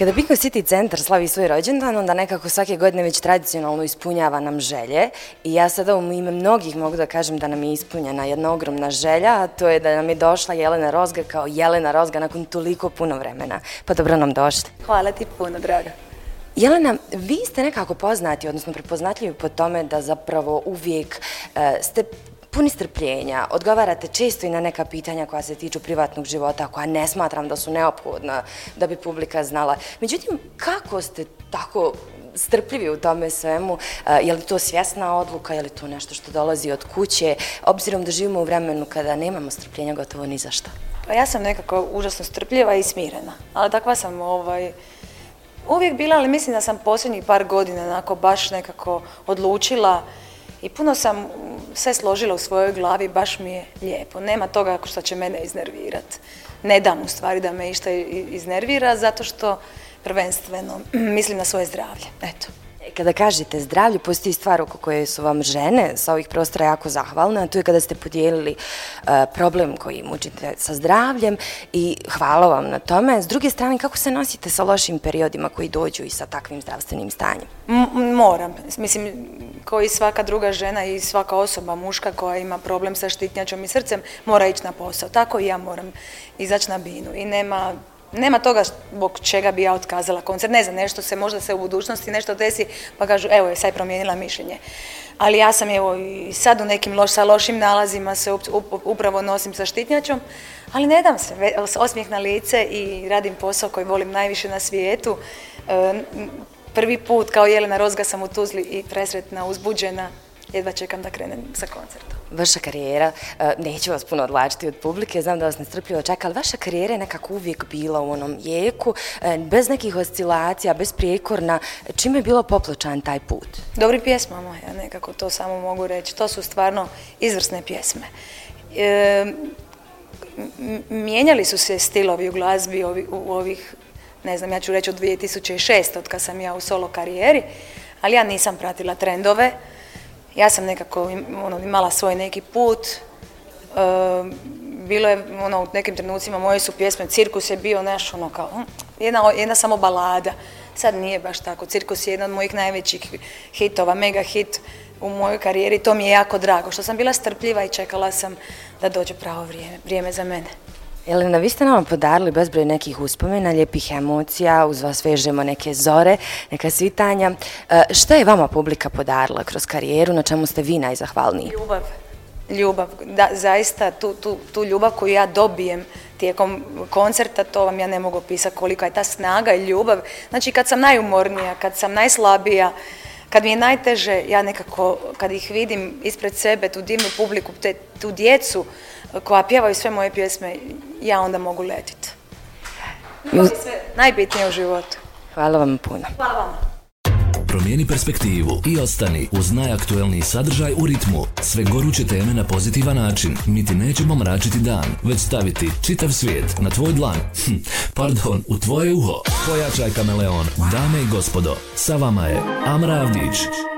Kada Biko City centar slavi svoj rođendan, onda nekako svake godine već tradicionalno ispunjava nam želje i ja sada u ime mnogih mogu da kažem da nam je ispunjena jedna ogromna želja, a to je da nam je došla Jelena Rozga kao Jelena Rozga nakon toliko puno vremena. Pa dobro nam došli. Hvala ti puno, draga. Jelena, vi ste nekako poznati, odnosno prepoznatljivi po tome da zapravo uvijek e, ste puni strpljenja, odgovarate često i na neka pitanja koja se tiču privatnog života, koja ne smatram da su neophodna da bi publika znala. Međutim, kako ste tako strpljivi u tome svemu. E, je li to svjesna odluka, je li to nešto što dolazi od kuće, obzirom da živimo u vremenu kada nemamo strpljenja gotovo ni za što? Pa ja sam nekako užasno strpljiva i smirena, ali takva sam ovaj, uvijek bila, ali mislim da sam posljednjih par godina onako baš nekako odlučila i puno sam sve složila u svojoj glavi, baš mi je lijepo. Nema toga što će mene iznervirati. Ne dam u stvari da me išta iznervira zato što prvenstveno mislim na svoje zdravlje. Eto. Kada kažete zdravlje, postoji stvar oko koje su vam žene sa ovih prostora jako zahvalne, a tu je kada ste podijelili e, problem koji mučite sa zdravljem i hvala vam na tome. S druge strane, kako se nosite sa lošim periodima koji dođu i sa takvim zdravstvenim stanjem? moram. Mislim, koji svaka druga žena i svaka osoba muška koja ima problem sa štitnjačom i srcem mora ići na posao. Tako i ja moram izaći na binu i nema nema toga zbog čega bi ja otkazala koncert. Ne znam, nešto se, možda se u budućnosti nešto desi, pa kažu, evo je, sad promijenila mišljenje. Ali ja sam, evo, i sad u nekim loš, sa lošim nalazima se upravo nosim sa štitnjačom, ali ne dam se. Osmijeh na lice i radim posao koji volim najviše na svijetu. E, prvi put kao Jelena Rozga sam u Tuzli i presretna, uzbuđena. Jedva čekam da krenem sa koncertom vaša karijera, e, neću vas puno odlačiti od publike, znam da vas nestrpljivo čeka, ali vaša karijera je nekako uvijek bila u onom jeku, e, bez nekih oscilacija, bez prijekorna. Čime je bilo popločan taj put? Dobri pjesma ja nekako to samo mogu reći. To su stvarno izvrsne pjesme. E, mijenjali su se stilovi u glazbi u ovih, ne znam, ja ću reći od 2006. od kad sam ja u solo karijeri, ali ja nisam pratila trendove. Ja sam nekako ono, imala svoj neki put, ehm, bilo je ono, u nekim trenucima moje su pjesme, cirkus je bio naš ono, kao, hm, jedna, jedna samo balada, sad nije baš tako, cirkus je jedan od mojih najvećih hitova, mega hit u mojoj karijeri, to mi je jako drago, što sam bila strpljiva i čekala sam da dođe pravo vrijeme, vrijeme za mene. Jelena, vi ste nama podarili bezbroj nekih uspomena, lijepih emocija, uz vas vežemo neke zore, neka svitanja. E, šta je vama publika podarila kroz karijeru, na čemu ste vi najzahvalniji? Ljubav. Ljubav, da, zaista tu, tu, tu ljubav koju ja dobijem tijekom koncerta, to vam ja ne mogu opisati kolika je ta snaga i ljubav. Znači kad sam najumornija, kad sam najslabija, kad mi je najteže, ja nekako, kad ih vidim ispred sebe, tu divnu publiku, te, tu djecu e, koja pjevaju sve moje pjesme, ja onda mogu letiti. To je sve najbitnije u životu. Hvala vam puno. Hvala vam. Promijeni perspektivu i ostani uz najaktuelniji sadržaj u ritmu. Sve goruće teme na pozitivan način. Mi ti nećemo mračiti dan, već staviti čitav svijet na tvoj dlan. Hm pardon, u tvoje uho. Pojačaj kameleon. Dame i gospodo, sa vama je amravnić